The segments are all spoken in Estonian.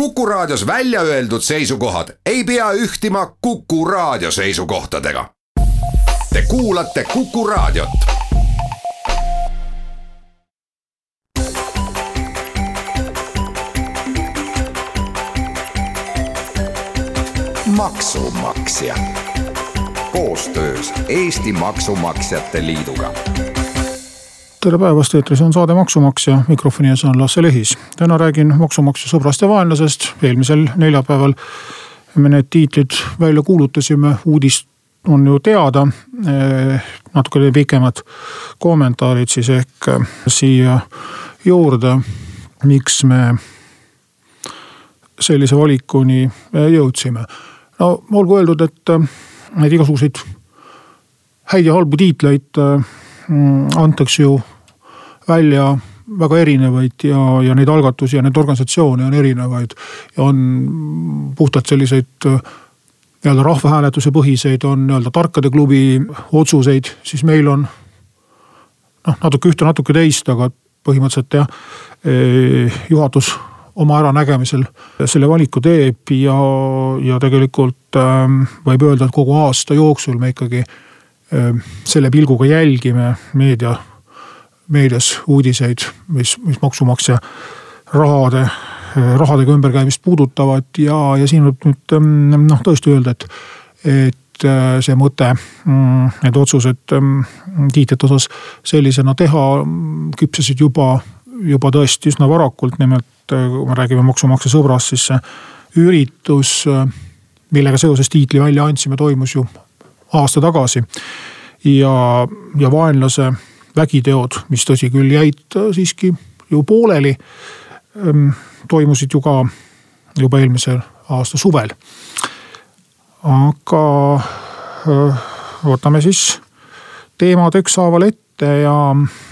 Kuku Raadios välja öeldud seisukohad ei pea ühtima Kuku Raadio seisukohtadega. Te kuulate Kuku Raadiot. maksumaksja koostöös Eesti Maksumaksjate Liiduga tere päevast, eetris on saade Maksumaksja, mikrofoni ees on Lasse Lehis. täna räägin maksumaksja sõbrast ja vaenlasest. eelmisel neljapäeval me need tiitlid välja kuulutasime, uudis on ju teada. Eh, natukene pikemad kommentaarid siis ehk eh, siia juurde, miks me sellise valikuni eh, jõudsime. no olgu öeldud, et neid igasuguseid häid ja halbu tiitleid mm, antakse ju välja väga erinevaid ja, ja neid algatusi ja neid organisatsioone on erinevaid. on puhtalt selliseid nii-öelda rahvahääletuse põhiseid, on nii-öelda tarkade klubi otsuseid, siis meil on noh, natuke ühte, natuke teist, aga põhimõtteliselt jah, eh, juhatus oma äranägemisel selle valiku teeb ja, ja tegelikult äh, võib öelda, et kogu aasta jooksul me ikkagi äh, selle pilguga jälgime meedia meedias uudiseid, mis, mis maksumaksja rahade, rahadega ümberkäimist puudutavad ja, ja siin võib nüüd mm, noh tõesti öelda, et, et äh, see mõte, mm, need otsused mm, kiitjate osas sellisena teha küpsesid juba, juba tõesti üsna varakult, nimelt äh, kui me räägime maksumaksja sõbrast, siis see üritus, äh, millega seoses tiitli välja andsime, toimus ju aasta tagasi. ja, ja vaenlase vägiteod, mis tõsi küll jäid äh, siiski ju pooleli, ähm, toimusid ju ka juba eelmise aasta suvel. aga äh, võtame siis teemad ükshaaval ette ja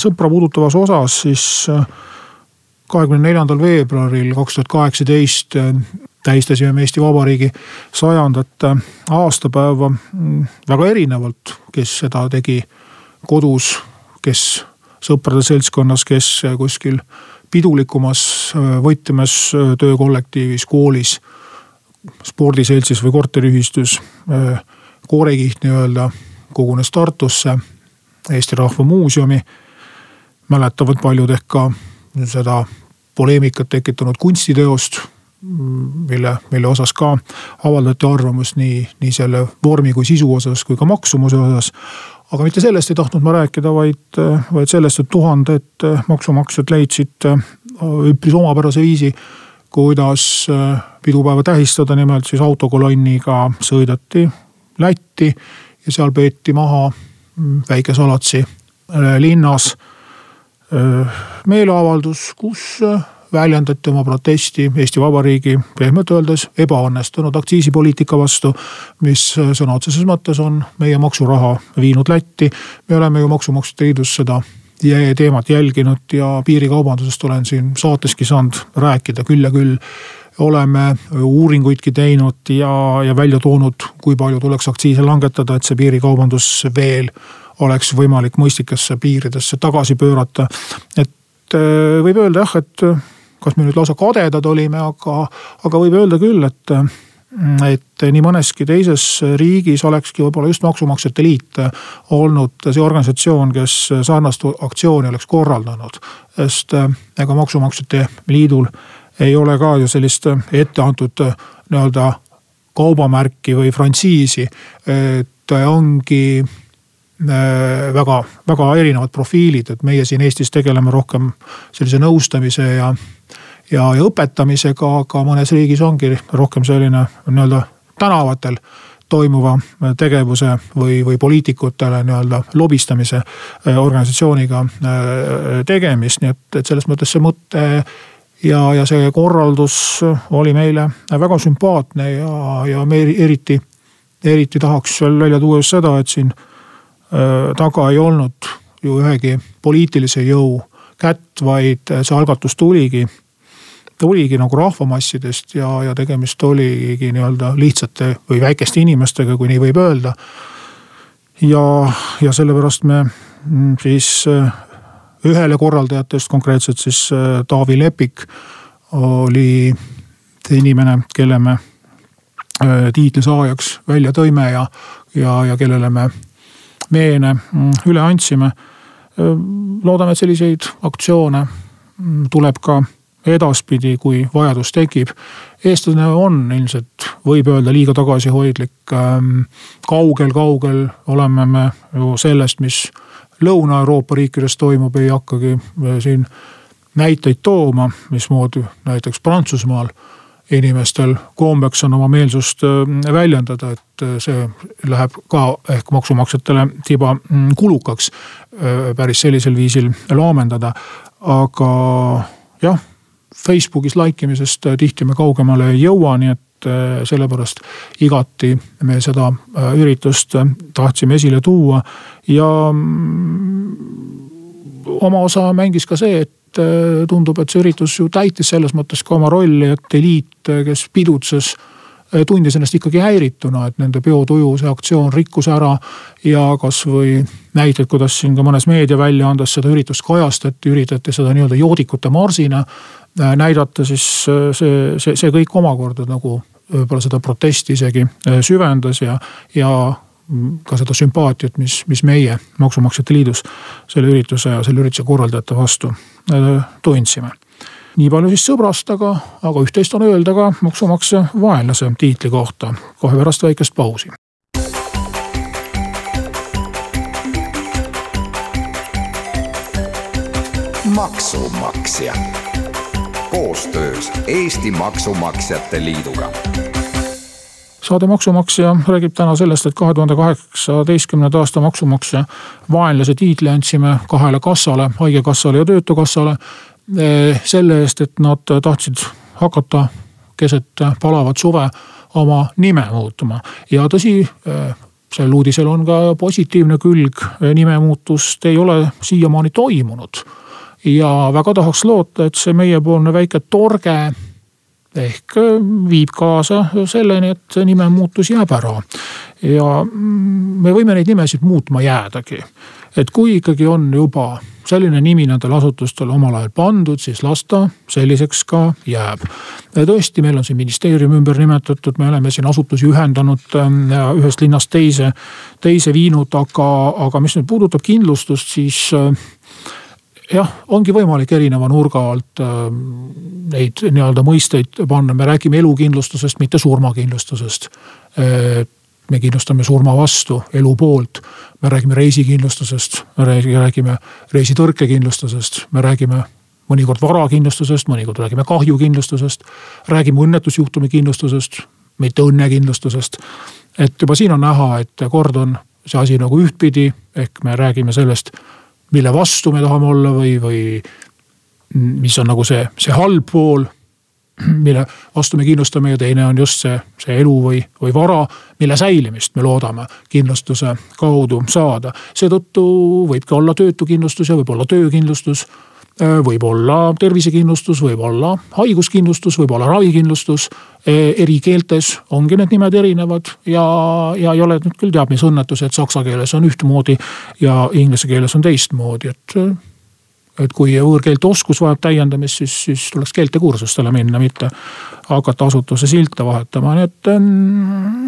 sõpra puudutavas osas siis äh, kahekümne neljandal veebruaril kaks tuhat kaheksateist tähistasime Eesti Vabariigi sajandat aastapäeva mm, väga erinevalt, kes seda tegi kodus kes sõprade seltskonnas, kes kuskil pidulikumas võtmes töökollektiivis, koolis, spordiseltsis või korteriühistus. koorekiht nii-öelda kogunes Tartusse Eesti Rahva Muuseumi. mäletavad paljud ehk ka seda poleemikat tekitanud kunstiteost, mille, mille osas ka avaldati arvamust nii, nii selle vormi kui sisu osas kui ka maksumuse osas aga mitte sellest ei tahtnud ma rääkida, vaid, vaid sellest, et tuhanded maksumaksjad leidsid äh, üpris omapärase viisi, kuidas äh, pidupäeva tähistada, nimelt siis autokolonniga sõideti Lätti ja seal peeti maha mm, väike-Salatsi linnas meeleavaldus, kus väljendati oma protesti Eesti Vabariigi pehmelt öeldes ebaõnnestunud aktsiisipoliitika vastu. mis sõna otseses mõttes on meie maksuraha viinud Lätti. me oleme ju Maksumaksjate Liidus seda teemat jälginud ja piirikaubandusest olen siin saateski saanud rääkida küll ja küll oleme uuringuidki teinud ja, ja välja toonud, kui palju tuleks aktsiise langetada, et see piirikaubandus veel oleks võimalik mõistlikesse piiridesse tagasi pöörata. et võib öelda jah, et kas me nüüd lausa kadedad olime, aga, aga võib öelda küll, et et nii mõneski teises riigis olekski võib-olla just Maksumaksjate Liit olnud see organisatsioon, kes sarnast aktsiooni oleks korraldanud. sest ega Maksumaksjate Liidul ei ole ka ju sellist etteantud nii-öelda kaubamärki või frantsiisi. et ongi väga, väga erinevad profiilid, et meie siin Eestis tegeleme rohkem sellise nõustamise ja ja, ja õpetamisega, aga mõnes riigis ongi rohkem selline nii-öelda tänavatel toimuva tegevuse või, või poliitikutele nii-öelda lobistamise äh, organisatsiooniga äh, tegemist, nii et, et selles mõttes see mõte ja, ja see korraldus oli meile väga sümpaatne ja, ja me eriti, eriti tahaks veel välja tuua just seda, et siin äh, taga ei olnud ju ühegi poliitilise jõu kätt, vaid see algatus tuligi oligi nagu rahvamassidest ja, ja tegemist oligi nii-öelda lihtsate või väikeste inimestega, kui nii võib öelda. ja, ja sellepärast me mm, siis äh, ühele korraldajatest, konkreetselt siis äh, Taavi Lepik oli inimene, kelle me tiitli saajaks välja tõime ja, ja, ja kellele me meene mm, üle andsime. loodame, et selliseid aktsioone mm, tuleb ka edaspidi, kui vajadus tekib. eestlane on ilmselt, võib öelda, liiga tagasihoidlik. kaugel-kaugel oleme me ju sellest, mis Lõuna-Euroopa riikides toimub, ei hakkagi siin näiteid tooma, mismoodi näiteks Prantsusmaal inimestel kombeks on oma meelsust äh, väljendada, et äh, see läheb ka ehk maksumaksjatele tiba mm, kulukaks äh, päris sellisel viisil laamendada. aga jah, Facebookis like imisest tihti me kaugemale ei jõua, nii et sellepärast igati me seda üritust tahtsime esile tuua ja mm, oma osa mängis ka see, et Äh, tundub, et see üritus ju täitis selles mõttes ka oma rolli, et eliit, äh, kes pidutses äh, tundis ennast ikkagi häirituna, et nende peotuju, see aktsioon rikkus ära. ja kasvõi näited, kuidas siin ka mõnes meediaväljaandes seda üritust kajastati, üritati seda nii-öelda joodikute marsina näidata, siis see, see, see kõik omakorda nagu võib-olla seda protesti isegi süvendas ja, ja ka seda sümpaatiat, mis, mis meie Maksumaksjate Liidus selle ürituse selle ürituse korraldajate vastu äh, tundsime. nii palju siis sõbrast, aga, aga üht-teist on öelda ka maksumaksja vaenlase tiitli kohta kohe pärast väikest pausi. maksumaksja koostöös Eesti Maksumaksjate Liiduga saade Maksumaksja räägib täna sellest, et kahe tuhande kaheksateistkümnenda aasta maksumaksja vaenlase tiitli andsime kahele kassale, haigekassale ja töötukassale. Eh, selle eest, et nad tahtsid hakata keset palavat suve oma nime muutma ja tõsi eh, sellel uudisel on ka positiivne külg, nimemuutust ei ole siiamaani toimunud. ja väga tahaks loota, et see meiepoolne väike torge ehk äh, viib kaasa selleni, et nimemuutus jääb ära. ja mm, me võime neid nimesid muutma jäädagi. et kui ikkagi on juba selline nimi nendel asutustel omal ajal pandud, siis las ta selliseks ka jääb. tõesti, meil on siin ministeerium ümber nimetatud, me oleme siin asutusi ühendanud ähm, ühest linnast teise, teise viinud, aga, aga mis nüüd puudutab kindlustust, siis äh, jah, ongi võimalik erineva nurga alt äh, neid nii-öelda mõisteid panna, me räägime elukindlustusest, mitte surmakindlustusest äh,. me kindlustame surma vastu, elu poolt. me räägime reisikindlustusest, me räägime reisitõrkekindlustusest, me räägime mõnikord varakindlustusest, mõnikord räägime kahjukindlustusest. räägime õnnetusjuhtumi kindlustusest, mitte õnnekindlustusest. et juba siin on näha, et kord on see asi nagu ühtpidi, ehk me räägime sellest mille vastu me tahame olla või, või mis on nagu see, see halb pool, mille vastu me kindlustame ja teine on just see, see elu või, või vara, mille säilimist me loodame kindlustuse kaudu saada. seetõttu võibki olla töötukindlustus ja võib olla töökindlustus Äh, võib olla tervisekindlustus, võib olla haiguskindlustus, võib olla ravikindlustus. Äh, eri keeltes ongi need nimed erinevad ja, ja ei ole nüüd küll teab mis õnnetus, et saksa keeles on ühtmoodi ja inglise keeles on teistmoodi, et äh, et kui võõrkeelte oskus vajab täiendamist, siis, siis tuleks keeltekursustele minna, mitte hakata asutuse silte vahetama, nii et ähm,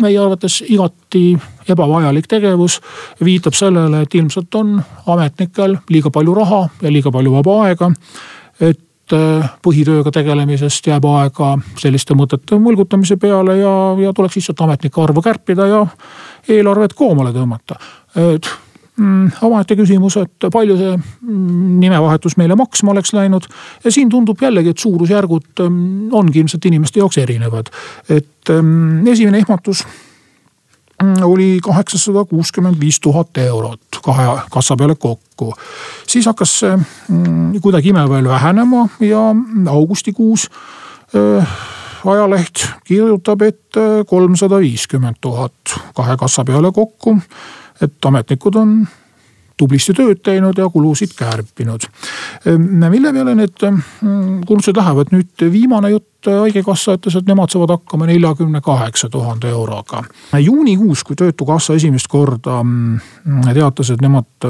meie arvates igati ebavajalik tegevus. viitab sellele, et ilmselt on ametnikel liiga palju raha ja liiga palju vaba aega. et äh, põhitööga tegelemisest jääb aega selliste mõtete mõlgutamise peale ja, ja tuleks lihtsalt ametnike arvu kärpida ja eelarvet koomale tõmmata. et omaette küsimus, et palju see mm, nimevahetus meile maksma oleks läinud. ja siin tundub jällegi, et suurusjärgud mm, ongi ilmselt inimeste jaoks erinevad. et esimene ehmatus oli kaheksasada kuuskümmend viis tuhat eurot kahe kassa peale kokku. siis hakkas see kuidagi imeväel vähenema ja augustikuus ajaleht kirjutab, et kolmsada viiskümmend tuhat kahe kassa peale kokku et ametnikud on tublisti tööd teinud ja kulusid kärpinud. mille peale need mm, kulutused lähevad, nüüd viimane jutt, haigekassa ütles, et nemad saavad hakkama neljakümne kaheksa tuhande euroga. juunikuus, kui töötukassa esimest korda mm, teatas, et nemad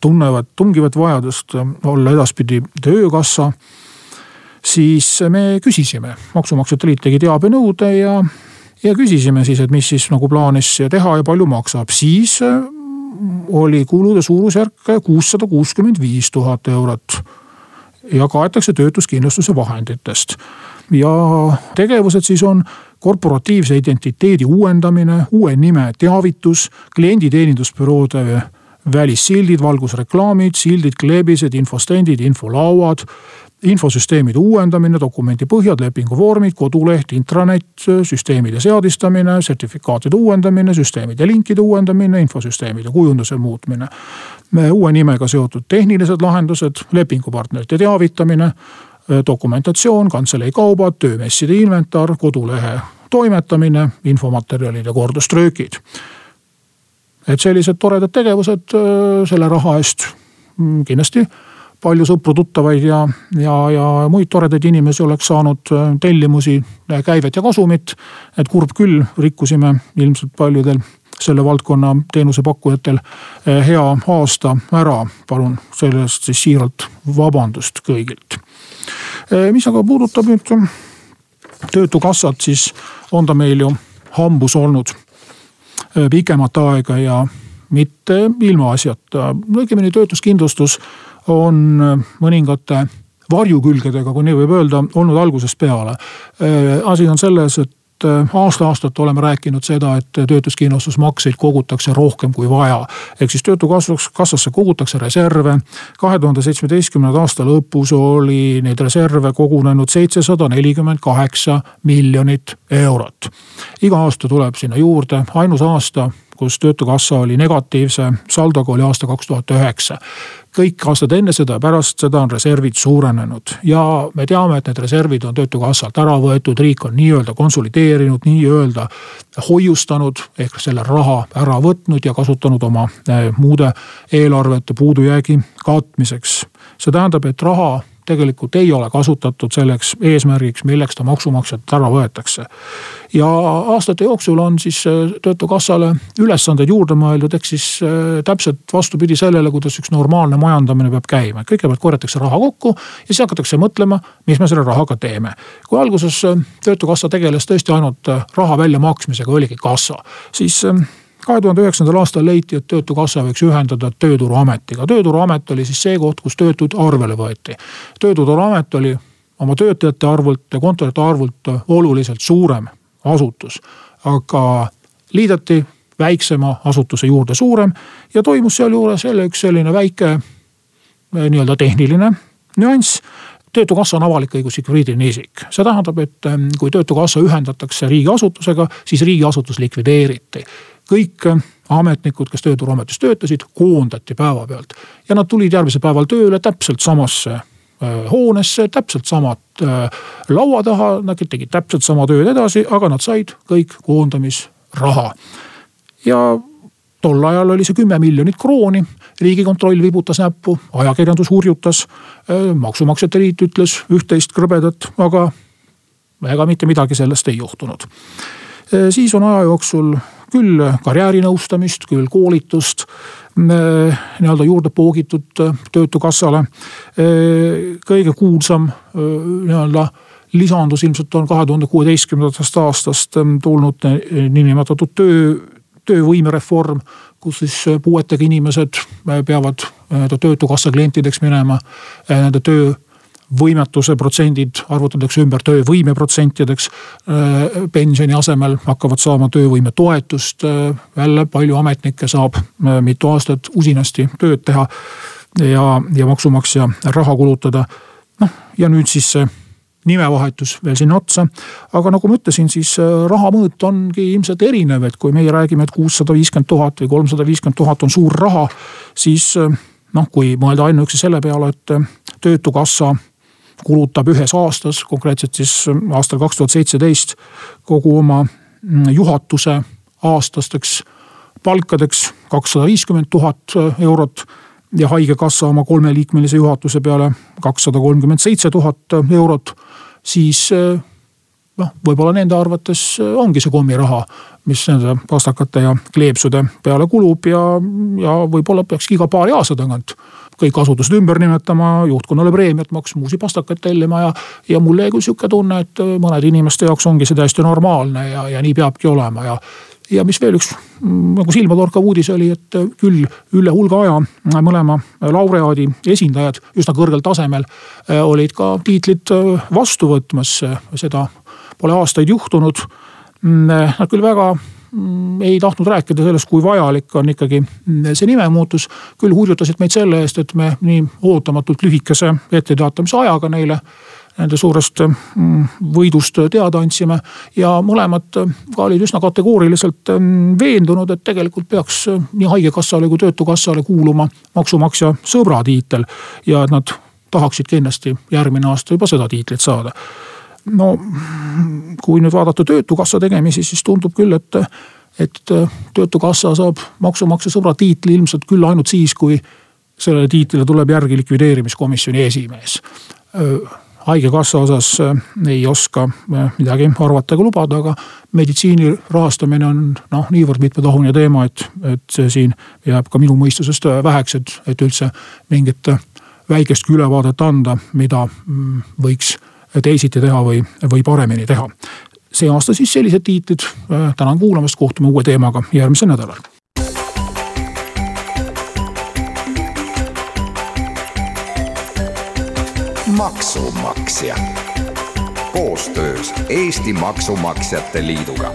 tunnevad tungivat vajadust olla edaspidi töökassa siis me küsisime, Maksumaksjate Liit tegi teabenõude ja, ja küsisime siis, et mis siis nagu plaanis teha ja palju maksab, siis oli kulude suurusjärk kuussada kuuskümmend viis tuhat eurot ja kaetakse töötuskindlustuse vahenditest. ja tegevused siis on korporatiivse identiteedi uuendamine, uue nime teavitus, klienditeenindusbüroode välissildid, valgusreklaamid, sildid, kleebised, infostendid, infolauad infosüsteemide uuendamine, dokumendipõhjad, lepinguvormid, koduleht, intranet, süsteemide seadistamine, sertifikaatide uuendamine, süsteemide linkide uuendamine, infosüsteemide kujunduse muutmine. uue nimega seotud tehnilised lahendused, lepingupartnerite teavitamine, dokumentatsioon, kantselei kaubad, töömesside inventar, kodulehe toimetamine, infomaterjalide korduströökid. et sellised toredad tegevused selle raha eest mm, kindlasti palju sõpru-tuttavaid ja, ja, ja muid toredaid inimesi oleks saanud äh, tellimusi, äh, käivet ja kasumit. et kurb küll, rikkusime ilmselt paljudel selle valdkonna teenusepakkujatel äh, hea aasta ära. palun selle eest siis siiralt vabandust kõigilt. mis aga puudutab nüüd töötukassat, siis on ta meil ju hambus olnud pikemat aega ja mitte ilmaasjata, õigemini töötuskindlustus on äh, mõningate varjukülgedega, kui nii võib öelda, olnud algusest peale. Äh, asi on selles, et äh, aasta-aastalt oleme rääkinud seda, et töötuskindlustusmakseid kogutakse rohkem kui vaja. ehk siis töötukassasse kogutakse reserve. kahe tuhande seitsmeteistkümnenda aasta lõpus oli neid reserve kogunenud seitsesada nelikümmend kaheksa miljonit eurot. iga aasta tuleb sinna juurde, ainus aasta kus töötukassa oli negatiivse saldoga, oli aasta kaks tuhat üheksa. kõik aastad enne seda ja pärast seda on reservid suurenenud ja me teame, et need reservid on töötukassalt ära võetud, riik on nii-öelda konsolideerinud, nii-öelda hoiustanud ehk selle raha ära võtnud ja kasutanud oma eh, muude eelarvete puudujäägi katmiseks. see tähendab, et raha tegelikult ei ole kasutatud selleks eesmärgiks, milleks ta maksumaksjalt ära võetakse. ja aastate jooksul on siis äh, töötukassale ülesandeid juurde mõeldud, ehk siis äh, täpselt vastupidi sellele, kuidas üks normaalne majandamine peab käima. kõigepealt korjatakse raha kokku ja siis hakatakse mõtlema, mis me selle rahaga teeme. kui alguses äh, töötukassa tegeles tõesti ainult raha väljamaksmisega, oligi kassa, siis kahe tuhande üheksandal aastal leiti, et töötukassa võiks ühendada tööturuametiga. tööturuamet oli siis see koht, kus töötud arvele võeti. tööturuamet oli oma töötajate arvult ja kontorite arvult oluliselt suurem asutus, aga liideti väiksema asutuse juurde suurem ja toimus sealjuures jälle üks selline väike eh, nii-öelda tehniline nüanss töötukassa on avalik-õiguslik juriidiline isik, see tähendab, et eh, kui töötukassa ühendatakse riigiasutusega, siis riigiasutus likvideeriti kõik äh, ametnikud, kes Tööturuametis töötasid, koondati päevapealt. ja nad tulid järgmisel päeval tööle täpselt samasse äh, hoonesse, täpselt samad äh, laua taha, nad tegid täpselt sama tööd edasi, aga nad said kõik koondamisraha. ja tol ajal oli see kümme miljonit krooni, riigikontroll vibutas näppu, ajakirjandus hurjutas, maksumaksjate liit ütles üht-teist krõbedat, aga ega mitte midagi sellest ei juhtunud. siis on aja jooksul küll karjäärinõustamist, küll koolitust nii-öelda juurde poogitud töötukassale. kõige kuulsam nii-öelda lisandus ilmselt on kahe tuhande kuueteistkümnendast aastast tulnud niinimetatud töö, töövõimereform, kus siis puuetega inimesed peavad töötukassa klientideks minema, nende töö võimetuse protsendid arvutatakse ümber töövõime protsentideks. Äh, pensioni asemel hakkavad saama töövõimetoetust. Äh, jälle palju ametnikke saab äh, mitu aastat usinasti tööd teha ja, ja maksumaksja raha kulutada. noh, ja nüüd siis see nimevahetus veel sinna otsa. aga nagu ma ütlesin, siis raha mõõt ongi ilmselt erinev, et kui meie räägime, et kuussada viiskümmend tuhat või kolmsada viiskümmend tuhat on suur raha, siis noh, kui mõelda ainuüksi selle peale, et töötukassa kulutab ühes aastas, konkreetselt siis aastal kaks tuhat seitseteist kogu oma mm, juhatuse aastasteks palkadeks kakssada viiskümmend tuhat eurot ja haigekassa oma kolmeliikmelise juhatuse peale kakssada kolmkümmend seitse tuhat eurot, siis noh, võib-olla nende arvates ongi see kommiraha, mis nende pastakate ja kleepsude peale kulub ja, ja võib-olla peakski iga paari aasta tagant kõik asutused ümber nimetama, juhtkonnale preemiat maksma, uusi pastakaid tellima ja. ja mul jäi küll sihuke tunne, et mõnede inimeste jaoks ongi see täiesti normaalne ja, ja nii peabki olema ja ja mis veel üks mm, nagu silmatorkav uudis oli, et küll üle hulga aja mõlema laureaadi esindajad üsna kõrgel tasemel eh, olid ka tiitlit eh, vastu võtmas. seda pole aastaid juhtunud. Mm, eh, nad küll väga ei tahtnud rääkida sellest, kui vajalik on ikkagi see nimemuutus. küll hurjutasid meid selle eest, et me nii ootamatult lühikese etteteatamise ajaga neile nende suurest mm, võidust teada andsime. ja mõlemad ka olid üsna kategooriliselt mm, veendunud, et tegelikult peaks nii haigekassale kui töötukassale kuuluma maksumaksja sõbra tiitel. ja et nad tahaksid kindlasti järgmine aasta juba seda tiitlit saada. No kui nüüd vaadata töötukassa tegemisi, siis tundub küll, et, et töötukassa saab maksumaksja sõbra tiitli ilmselt küll ainult siis, kui sellele tiitlile tuleb järgi likvideerimiskomisjoni esimees. Haigekassa osas äh, ei oska äh, midagi arvata ega lubada, aga meditsiini rahastamine on noh, niivõrd mitmetahuline teema, et, et siin jääb ka minu mõistusest äh, väheks, et, et üldse mingit väikestki ülevaadet anda, mida mm, võiks teisiti teha või, või paremini teha. see aasta siis sellised tiitlid, tänan kuulamast, kohtume uue teemaga järgmisel nädalal. Maksumaksja. Koostöös Eesti Maksumaksjate Liiduga